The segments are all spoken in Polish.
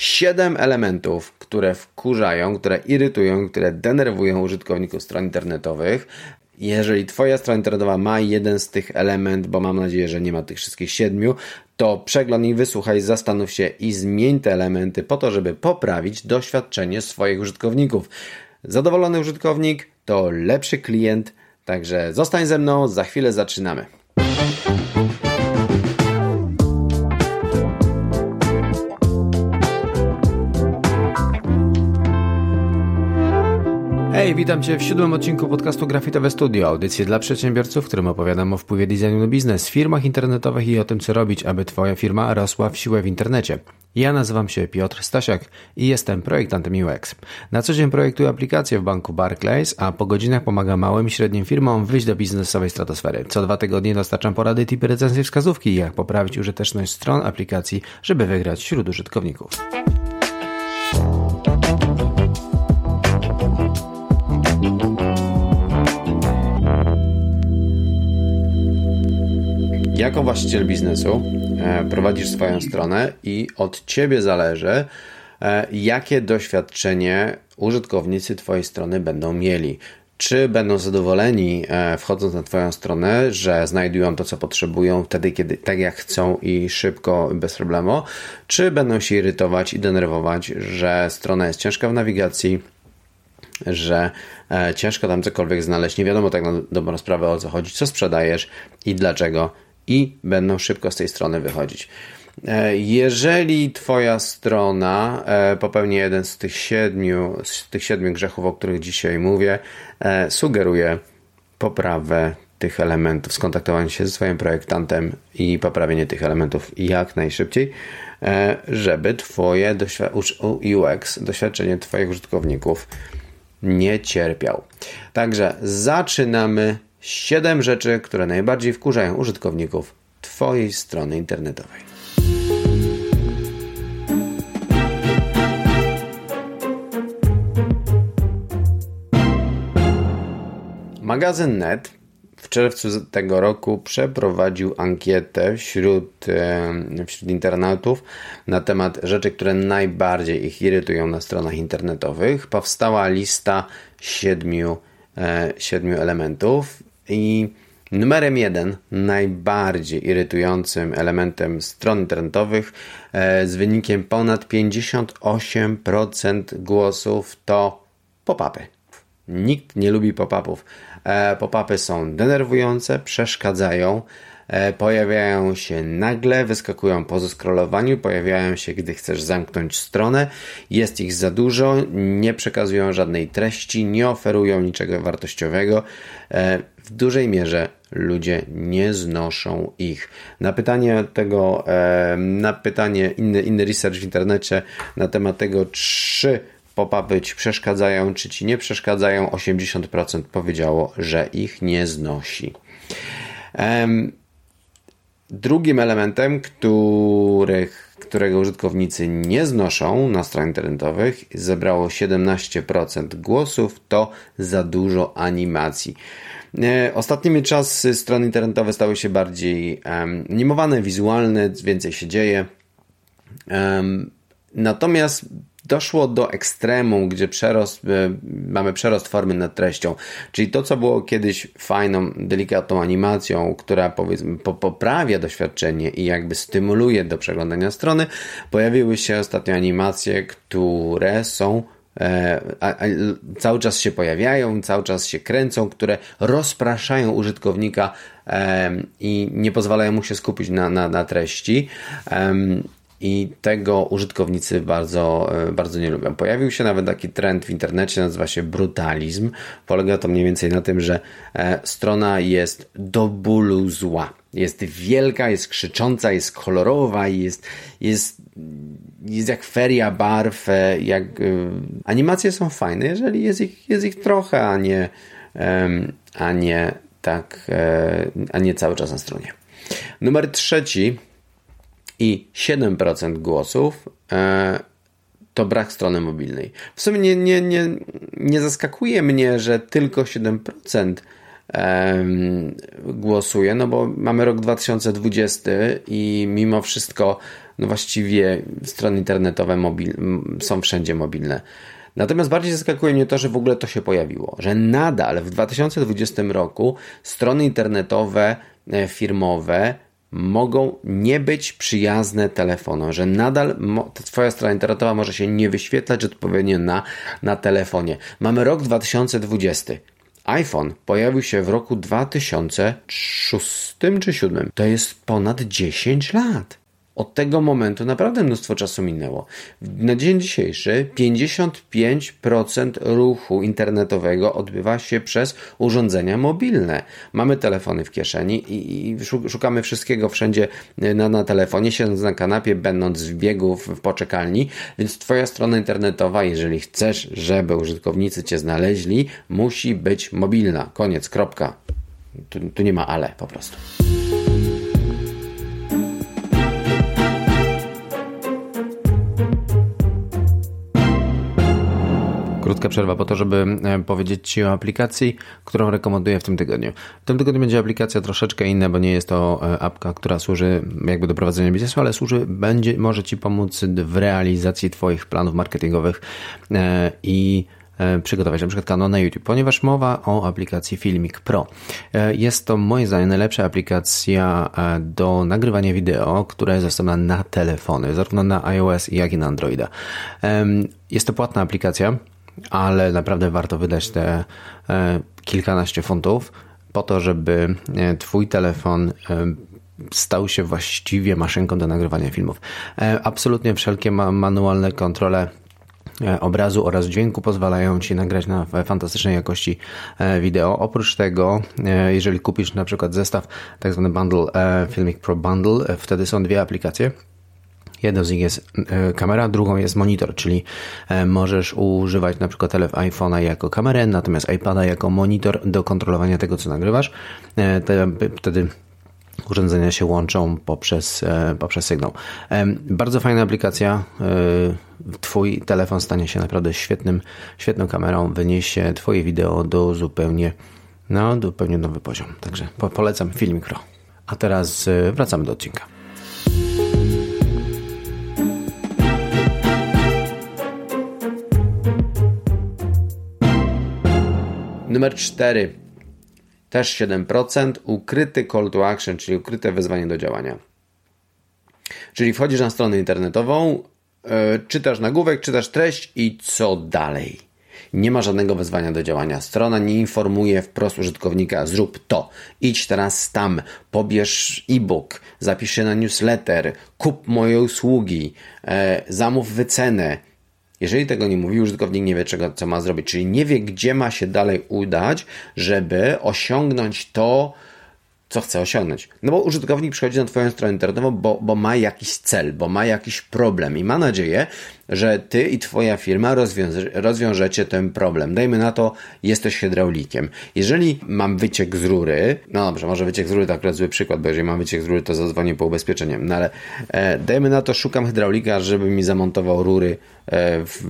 7 elementów, które wkurzają, które irytują, które denerwują użytkowników stron internetowych. Jeżeli Twoja strona internetowa ma jeden z tych elementów, bo mam nadzieję, że nie ma tych wszystkich siedmiu, to przeglądnij, wysłuchaj, zastanów się i zmień te elementy po to, żeby poprawić doświadczenie swoich użytkowników. Zadowolony użytkownik to lepszy klient, także zostań ze mną, za chwilę zaczynamy. Hej, witam Cię w siódmym odcinku podcastu Grafitowe Studio, audycję dla przedsiębiorców, w którym opowiadam o wpływie designu na biznes, firmach internetowych i o tym, co robić, aby Twoja firma rosła w siłę w internecie. Ja nazywam się Piotr Stasiak i jestem projektantem UX. Na co dzień projektuję aplikacje w banku Barclays, a po godzinach pomagam małym i średnim firmom wyjść do biznesowej stratosfery. Co dwa tygodnie dostarczam porady, tipy, recenzje, wskazówki, jak poprawić użyteczność stron aplikacji, żeby wygrać wśród użytkowników. Jako właściciel biznesu e, prowadzisz swoją stronę i od ciebie zależy, e, jakie doświadczenie użytkownicy Twojej strony będą mieli. Czy będą zadowoleni e, wchodząc na Twoją stronę, że znajdują to, co potrzebują wtedy, kiedy tak jak chcą i szybko, bez problemu, czy będą się irytować i denerwować, że strona jest ciężka w nawigacji, że ciężko tam cokolwiek znaleźć, nie wiadomo tak na dobrą sprawę o co chodzi, co sprzedajesz i dlaczego i będą szybko z tej strony wychodzić. E, jeżeli Twoja strona e, popełni jeden z tych siedmiu, z tych siedmiu grzechów, o których dzisiaj mówię, e, sugeruje poprawę tych elementów, skontaktowanie się ze swoim projektantem i poprawienie tych elementów jak najszybciej, żeby Twoje UX, doświadczenie Twoich użytkowników nie cierpiał. Także zaczynamy 7 rzeczy, które najbardziej wkurzają użytkowników Twojej strony internetowej. Magazyn Net w czerwcu tego roku przeprowadził ankietę wśród, wśród internautów na temat rzeczy, które najbardziej ich irytują na stronach internetowych. Powstała lista siedmiu, e, siedmiu elementów i numerem jeden, najbardziej irytującym elementem stron internetowych e, z wynikiem ponad 58% głosów to pop-upy. Nikt nie lubi pop-upów. E, pop-upy są denerwujące, przeszkadzają, e, pojawiają się nagle, wyskakują po zeskrolowaniu, pojawiają się, gdy chcesz zamknąć stronę. Jest ich za dużo, nie przekazują żadnej treści, nie oferują niczego wartościowego w dużej mierze ludzie nie znoszą ich. Na pytanie tego, na pytanie, inny, inny research w internecie na temat tego, czy pop-upy ci przeszkadzają, czy ci nie przeszkadzają, 80% powiedziało, że ich nie znosi. Drugim elementem, których, którego użytkownicy nie znoszą na stronach internetowych, zebrało 17% głosów, to za dużo animacji. E, ostatnimi czasy strony internetowe stały się bardziej um, animowane, wizualne, więcej się dzieje. Um, natomiast doszło do ekstremum, gdzie przerost, e, mamy przerost formy nad treścią. Czyli to, co było kiedyś fajną, delikatną animacją, która powiedzmy po, poprawia doświadczenie i jakby stymuluje do przeglądania strony, pojawiły się ostatnio animacje, które są E, a, a, cały czas się pojawiają, cały czas się kręcą, które rozpraszają użytkownika e, i nie pozwalają mu się skupić na, na, na treści. E, i tego użytkownicy bardzo, e, bardzo nie lubią. Pojawił się nawet taki trend w internecie, nazywa się brutalizm. Polega to mniej więcej na tym, że e, strona jest do bólu zła. Jest wielka, jest krzycząca, jest kolorowa, jest, jest, jest jak feria barw, e, jak animacje są fajne, jeżeli jest ich, jest ich trochę, a nie, a nie tak, a nie cały czas na stronie. Numer trzeci i 7% głosów e, to brak strony mobilnej. W sumie nie, nie, nie, nie zaskakuje mnie, że tylko 7% głosuje, no bo mamy rok 2020 i mimo wszystko no właściwie strony internetowe mobil, są wszędzie mobilne. Natomiast bardziej zaskakuje mnie to, że w ogóle to się pojawiło, że nadal w 2020 roku strony internetowe e, firmowe mogą nie być przyjazne telefonom, że nadal Twoja strona internetowa może się nie wyświetlać odpowiednio na, na telefonie. Mamy rok 2020. iPhone pojawił się w roku 2006 czy 2007. To jest ponad 10 lat. Od tego momentu naprawdę mnóstwo czasu minęło. Na dzień dzisiejszy 55% ruchu internetowego odbywa się przez urządzenia mobilne. Mamy telefony w kieszeni i, szukamy wszystkiego wszędzie na, na telefonie, siedząc na kanapie, będąc w biegu w, w poczekalni, więc Twoja strona internetowa, jeżeli chcesz, żeby użytkownicy Cię znaleźli, musi być mobilna. Koniec, kropka. Tu, tu nie ma ale po prostu. Krótka przerwa po to, żeby e, powiedzieć Ci o aplikacji, którą rekomenduję w tym tygodniu. W tym tygodniu będzie aplikacja troszeczkę inna, bo nie jest to e, apka, która służy jakby do prowadzenia biznesu, ale służy, będzie, może Ci pomóc w realizacji Twoich planów marketingowych e, i przygotować na przykład kanał na YouTube, ponieważ mowa o aplikacji Filmik Pro. Jest to moim zdaniem najlepsza aplikacja do nagrywania wideo, która jest dostępna na telefony, zarówno na iOS jak i na Androida. Jest to płatna aplikacja, ale naprawdę warto wydać te e, kilkanaście funtów po to, żeby e, Twój telefon e, stał się właściwie maszynką do nagrywania filmów. Absolutnie wszelkie manualne kontrole obrazu oraz dźwięku pozwalają Ci nagrać na fantastycznej jakości wideo. Oprócz tego, jeżeli kupisz na przykład zestaw, tak zwany bundle, Filmic Pro Bundle, wtedy są dwie aplikacje Jedną z nich jest e, kamera, drugą jest monitor, czyli e, możesz używać na przykład iPhone'a jako kamerę, natomiast iPada jako monitor do kontrolowania tego, co nagrywasz. E, wtedy urządzenia się łączą poprzez, poprzez sygnał. Bardzo fajna aplikacja. Twój telefon stanie się naprawdę świetnym, świetną kamerą, wyniesie Twoje wideo do zupełnie, no, zupełnie nowy poziom. Także polecam Filmik Pro. A teraz wracamy do odcinka. Numer 4. Też 7%. Ukryty call to action, czyli ukryte wezwanie do działania. Czyli wchodzisz na stronę internetową, yy, czytasz nagłówek, czytasz treść i co dalej? Nie ma żadnego wezwania do działania. Strona nie informuje wprost użytkownika: zrób to, idź teraz tam, pobierz e-book, zapisz się na newsletter, kup moje usługi, yy, zamów wycenę jeżeli tego nie mówi, użytkownik nie wie, czego, co ma zrobić, czyli nie wie, gdzie ma się dalej udać, żeby osiągnąć to, co chce osiągnąć. No bo użytkownik przychodzi na Twoją stronę internetową, bo, bo ma jakiś cel, bo ma jakiś problem i ma nadzieję, że Ty i Twoja firma rozwiąże, rozwiążecie ten problem. Dajmy na to, jesteś hydraulikiem. Jeżeli mam wyciek z rury, no dobrze, może wyciek z rury to akurat zły przykład, bo jeżeli mam wyciek z rury, to zadzwonię po ubezpieczenie. No ale e, dajmy na to, szukam hydraulika, żeby mi zamontował rury, e, w,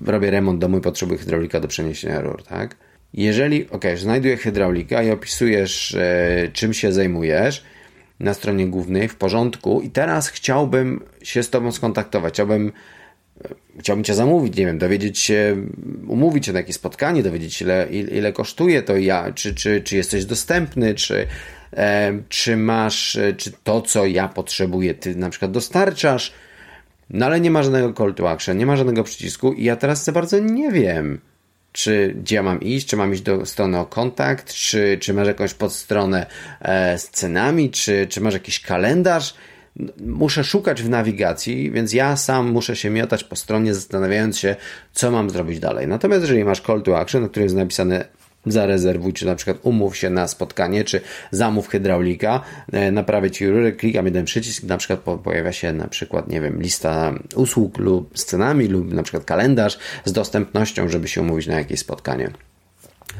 w, robię remont domu i potrzebuję hydraulika do przeniesienia rur, tak? Jeżeli, ok, znajduję hydraulika i opisujesz, e, czym się zajmujesz na stronie głównej, w porządku, i teraz chciałbym się z Tobą skontaktować, chciałbym, e, chciałbym Cię zamówić, nie wiem, dowiedzieć się, umówić się na jakieś spotkanie, dowiedzieć się, ile, ile kosztuje to ja, czy, czy, czy jesteś dostępny, czy, e, czy masz, e, czy to, co ja potrzebuję, Ty na przykład dostarczasz, no ale nie ma żadnego call to action, nie ma żadnego przycisku i ja teraz za bardzo nie wiem czy gdzie ja mam iść, czy mam iść do strony o kontakt, czy, czy masz jakąś podstronę e, z cenami, czy, czy masz jakiś kalendarz. Muszę szukać w nawigacji, więc ja sam muszę się miotać po stronie, zastanawiając się, co mam zrobić dalej. Natomiast jeżeli masz call to action, na którym jest napisane zarezerwuj, czy na przykład umów się na spotkanie, czy zamów hydraulika, e, naprawię Ci rurę, klikam jeden przycisk, na przykład pojawia się na przykład, nie wiem, lista usług lub scenami, lub na przykład kalendarz z dostępnością, żeby się umówić na jakieś spotkanie.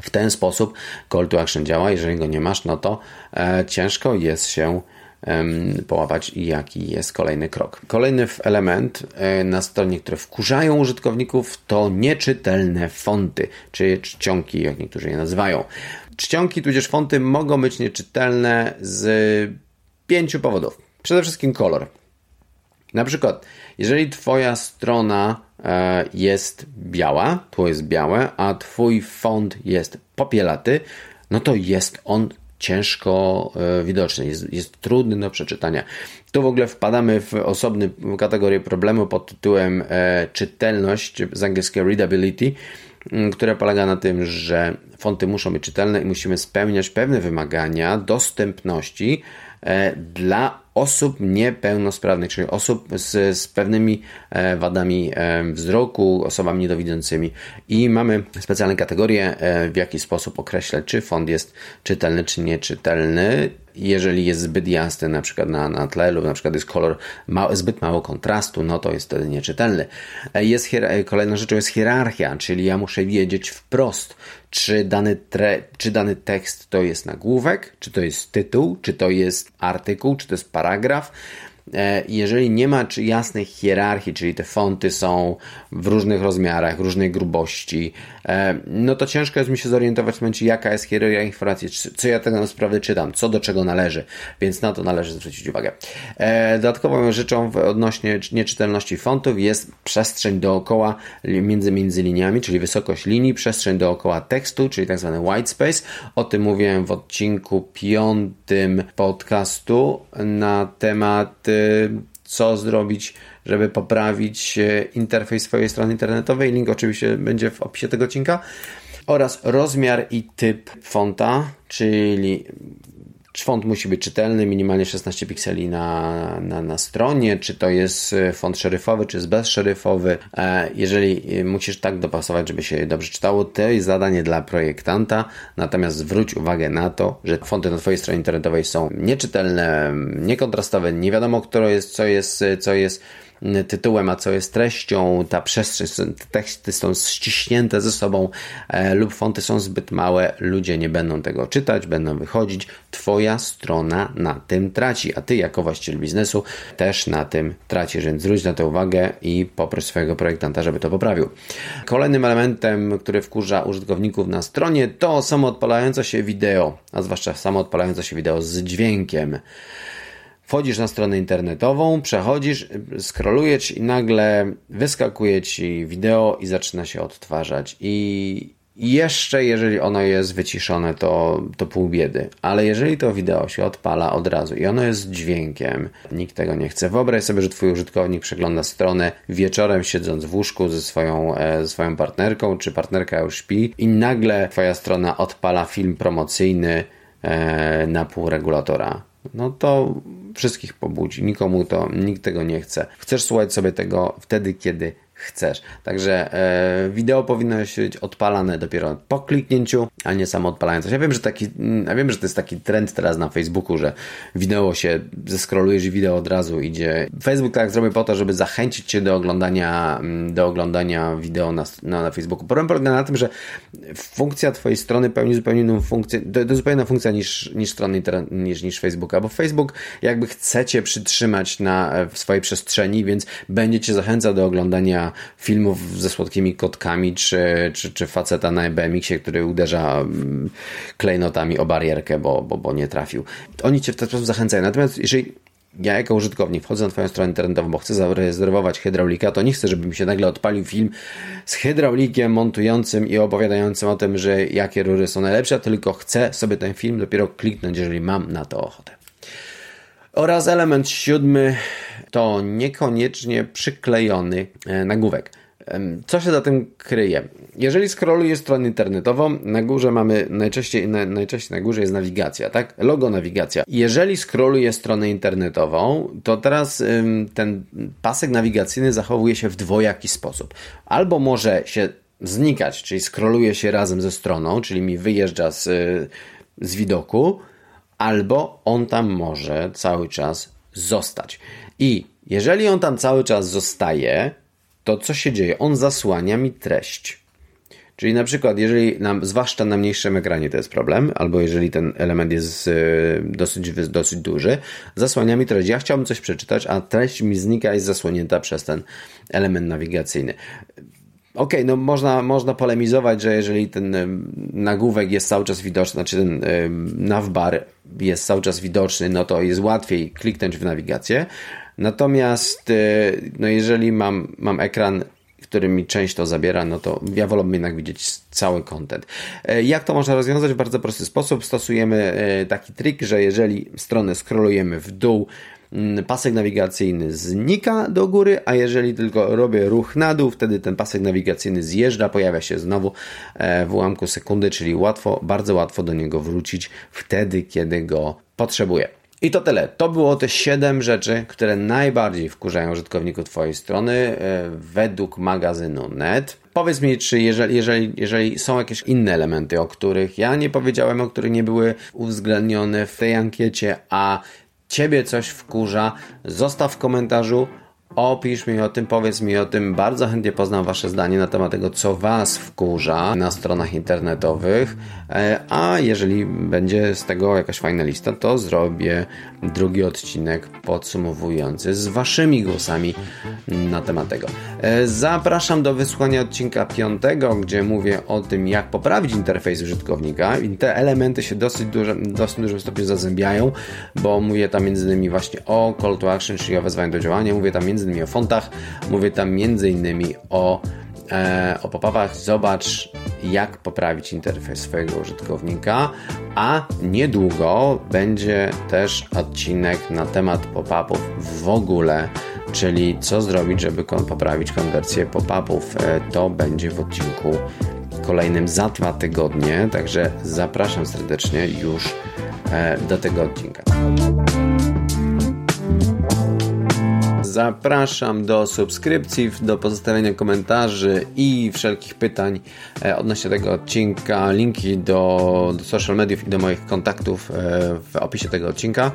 W ten sposób call to action działa. Jeżeli go nie masz, no to e, ciężko jest się połapać jaki jest kolejny krok. Kolejny element e, na stronie, które wkurzają użytkowników to nieczytelne fonty, czy czcionki, jak niektórzy je nazywają. Czcionki tudzież fonty mogą być nieczytelne z pięciu powodów. Przede wszystkim kolor. Na przykład, jeżeli Twoja strona e, jest biała, tu jest białe, a Twój font jest popielaty, no to jest on ciężko e, widoczny, jest, jest trudny do przeczytania. Tu w ogóle wpadamy w osobny kategorię problemu pod tytułem e, czytelność, z angielskiego readability, które polega na tym, że fonty muszą być czytelne i musimy spełniać pewne wymagania dostępności dla osób niepełnosprawnych, czyli osób z, z pewnymi e, wadami e, wzroku, osobami niedowidzącymi. I mamy specjalne kategorie, e, w jaki sposób określać, czy font jest czytelny, czy nieczytelny jeżeli jest zbyt jasny na przykład na, na tle lub na przykład jest kolor ma, zbyt mało kontrastu, no to jest wtedy nieczytelny. Jest kolejną rzeczą jest hierarchia, czyli ja muszę wiedzieć wprost, czy dany, tre, czy dany tekst to jest nagłówek, czy to jest tytuł, czy to jest artykuł, czy to jest paragraf. E, jeżeli nie ma czy jasnej hierarchii, czyli te fonty są w różnych rozmiarach, różnej grubości, e, no to ciężko jest mi się zorientować w momencie, jaka jest hierarchia informacji, co ja tak naprawdę czytam, co do czego należy, więc na to należy zwrócić uwagę. E, dodatkową rzeczą odnośnie nieczytelności fontów jest przestrzeń dookoła między, między liniami, czyli wysokość linii, przestrzeń dookoła tekstu, czyli tak zwany white space. O tym mówiłem w odcinku piątym podcastu na temat co zrobić, żeby poprawić e, interfejs swojej strony internetowej. Link oczywiście będzie w opisie tego odcinka. Oraz rozmiar i typ fonta, czyli font musi być czytelny, minimalnie 16 pikseli na, na, na stronie, czy to jest e, font szeryfowy, czy jest bezszeryfowy. E, jeżeli musisz tak dopasować, żeby się dobrze czytało, to jest zadanie dla projektanta, natomiast zwróć uwagę na to, że fonty na Twojej stronie internetowej są nieczytelne, niekontrastowe, nie wiadomo, które jest, co jest, co jest tytułem, a co jest treścią, ta przestrzeń, te teksty są ściśnięte ze sobą e, lub fonty są zbyt małe, ludzie nie będą tego czytać, będą wychodzić. Twoja strona na tym traci, a ty jako właściciel biznesu też na tym tracisz, więc zwróć na to uwagę i poproś swojego projektanta, żeby to poprawił. Kolejnym elementem, który wkurza użytkowników na stronie to samoodpalające się wideo, a zwłaszcza samoodpalające się wideo z dźwiękiem. Wchodzisz na stronę internetową, przechodzisz, scrollujesz i nagle wyskakuje ci wideo i zaczyna się odtwarzać. I jeszcze jeżeli ono jest wyciszone, to, to pół biedy. Ale jeżeli to wideo się odpala od razu i ono jest dźwiękiem, nikt tego nie chce. Wyobraź sobie, że twój użytkownik przegląda stronę wieczorem siedząc w łóżku ze swoją, e, ze swoją partnerką, czy partnerka już śpi i nagle twoja strona odpala film promocyjny e, na pół regulatora no to wszystkich pobudzi. Nikomu to, nikt tego nie chce. Chcesz słuchać sobie tego wtedy, kiedy chcesz. Także e, wideo powinno być odpalane dopiero po kliknięciu, a nie samo odpalające. Ja wiem, że taki, ja wiem, że to jest taki trend teraz na Facebooku, że wideo się zeskrolujesz i wideo od razu idzie. Facebook tak zrobię po to, żeby zachęcić cię do oglądania, mm, do oglądania wideo na, na, na Facebooku. Problem polega na tym, że funkcja twojej strony pełni zupełnie inną funkcję, to, to zupełnie inna funkcja niż, niż strony niż, niż Facebooka, bo Facebook jakby chcecie przytrzymać na w swojej przestrzeni, więc będzie cię zachęcał do oglądania filmów ze słodkimi kotkami, czy, czy, czy faceta na BMX-ie, który uderza mm, klejnotami o barierkę, bo, bo, bo nie trafił. Oni cię w ten sposób zachęcają. Natomiast jeżeli ja jako użytkownik wchodzę na Twoją stronę internetową, bo chcę zarezerwować hydraulika, to nie chcę, żeby mi się nagle odpalił film z hydraulikiem montującym i opowiadającym o tym, że jakie rury są najlepsze, tylko chcę sobie ten film dopiero kliknąć, jeżeli mam na to ochotę. Oraz element siódmy to niekoniecznie przyklejony e, nagłówek. Co się za tym kryje? Jeżeli scrolluję stronę internetową, na górze mamy najczęściej, na, najczęściej na górze jest nawigacja, tak? Logo nawigacja. Jeżeli scrolluję stronę internetową, to teraz ym, ten pasek nawigacyjny zachowuje się w dwojaki sposób. Albo może się znikać, czyli scrolluje się razem ze stroną, czyli mi wyjeżdża z, z widoku, albo on tam może cały czas zostać. I jeżeli on tam cały czas zostaje, to co się dzieje? On zasłania mi treść. Czyli na przykład, jeżeli nam, zwłaszcza na mniejszym ekranie to jest problem, albo jeżeli ten element jest e, dosyć, dosyć duży, zasłania mi treść. Ja chciałbym coś przeczytać, a treść mi znika i jest zasłonięta przez ten element nawigacyjny. Okej, okay, no można, można polemizować, że jeżeli ten nagłówek jest cały czas widoczny, znaczy ten navbar jest cały czas widoczny, no to jest łatwiej kliknąć w nawigację, Natomiast no jeżeli mam, mam ekran który mi część to zabiera, no to ja wolałbym jednak widzieć cały content. E, jak to można rozwiązać? W bardzo prosty sposób. Stosujemy e, taki trik, że jeżeli stronę scrollujemy w dół, pasek nawigacyjny znika do góry, a jeżeli tylko robię ruch na dół, wtedy ten pasek nawigacyjny zjeżdża, pojawia się znowu e, w ułamku sekundy, czyli łatwo, bardzo łatwo do niego wrócić wtedy, kiedy go potrzebuję. I to tyle. To było te 7 rzeczy, które najbardziej wkurzają użytkowników Twojej strony e, według magazynu net. Powiedz mi, czy jeżeli, jeżeli, jeżeli są jakieś inne elementy, o których ja nie powiedziałem, o których nie były uwzględnione w tej ankiecie, a Ciebie coś wkurza, zostaw w komentarzu Opisz mi o tym, powiedz mi o tym. Bardzo chętnie poznam Wasze zdanie na temat tego, co Was wkurza na stronach internetowych. E, a jeżeli będzie z tego jakaś fajna lista, to zrobię drugi odcinek podsumowujący z Waszymi głosami na temat tego. E, zapraszam do wysłuchania odcinka piątego, gdzie mówię o tym, jak poprawić interfejs użytkownika. I te elementy się dosyć, duże, dosyć dużym stopniu zazębiają, bo mówię tam innymi właśnie o call to action, czyli o wezwaniu do działania. Mówię tam innymi o fontach, mówię tam innymi o, e, o pop-upach. Zobacz, jak poprawić interfejs swojego użytkownika, a niedługo będzie też odcinek na temat pop-upów w ogóle, czyli co zrobić, żeby poprawić konwersję pop-upów. E, to będzie w odcinku kolejnym za dwa tygodnie, także zapraszam serdecznie już e, do tego odcinka. Zapraszam do subskrypcji, do pozostawienia komentarzy i wszelkich pytań e, odnośnie tego odcinka. Linki do, do social mediów i do moich kontaktów e, w opisie tego odcinka.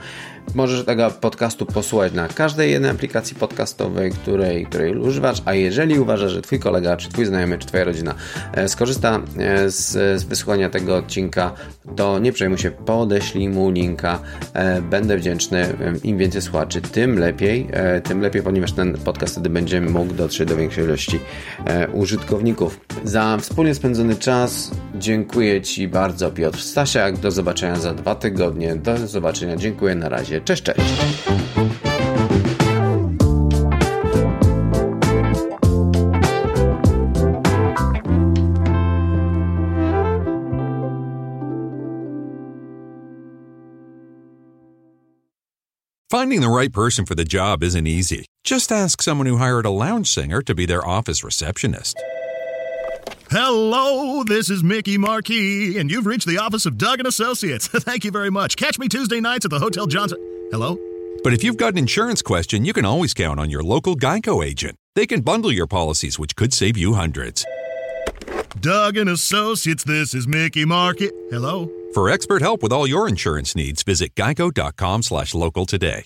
Możesz tego podcastu posłuchać na każdej jednej aplikacji podcastowej, której, której używasz, a jeżeli uważasz, że Twój kolega, czy Twój znajomy, czy Twoja rodzina e, skorzysta e, z, z wysłuchania tego odcinka, to nie przejmuj się, podeślij mu linka. E, będę wdzięczny. Im więcej słuchaczy, tym lepiej. Tym lepiej, ponieważ ten podcast wtedy będzie mógł dotrzeć do większej ilości użytkowników. Za wspólnie spędzony czas dziękuję Ci bardzo, Piotr Stasiak. Do zobaczenia za dwa tygodnie. Do zobaczenia. Dziękuję. Na razie. Cześć, cześć. Finding the right person for the job isn't easy. Just ask someone who hired a lounge singer to be their office receptionist. Hello, this is Mickey Marquis, and you've reached the office of Doug and Associates. Thank you very much. Catch me Tuesday nights at the Hotel Johnson. Hello? But if you've got an insurance question, you can always count on your local Geico agent. They can bundle your policies, which could save you hundreds. Doug and Associates, this is Mickey Market. Hello? For expert help with all your insurance needs, visit geico.com slash local today.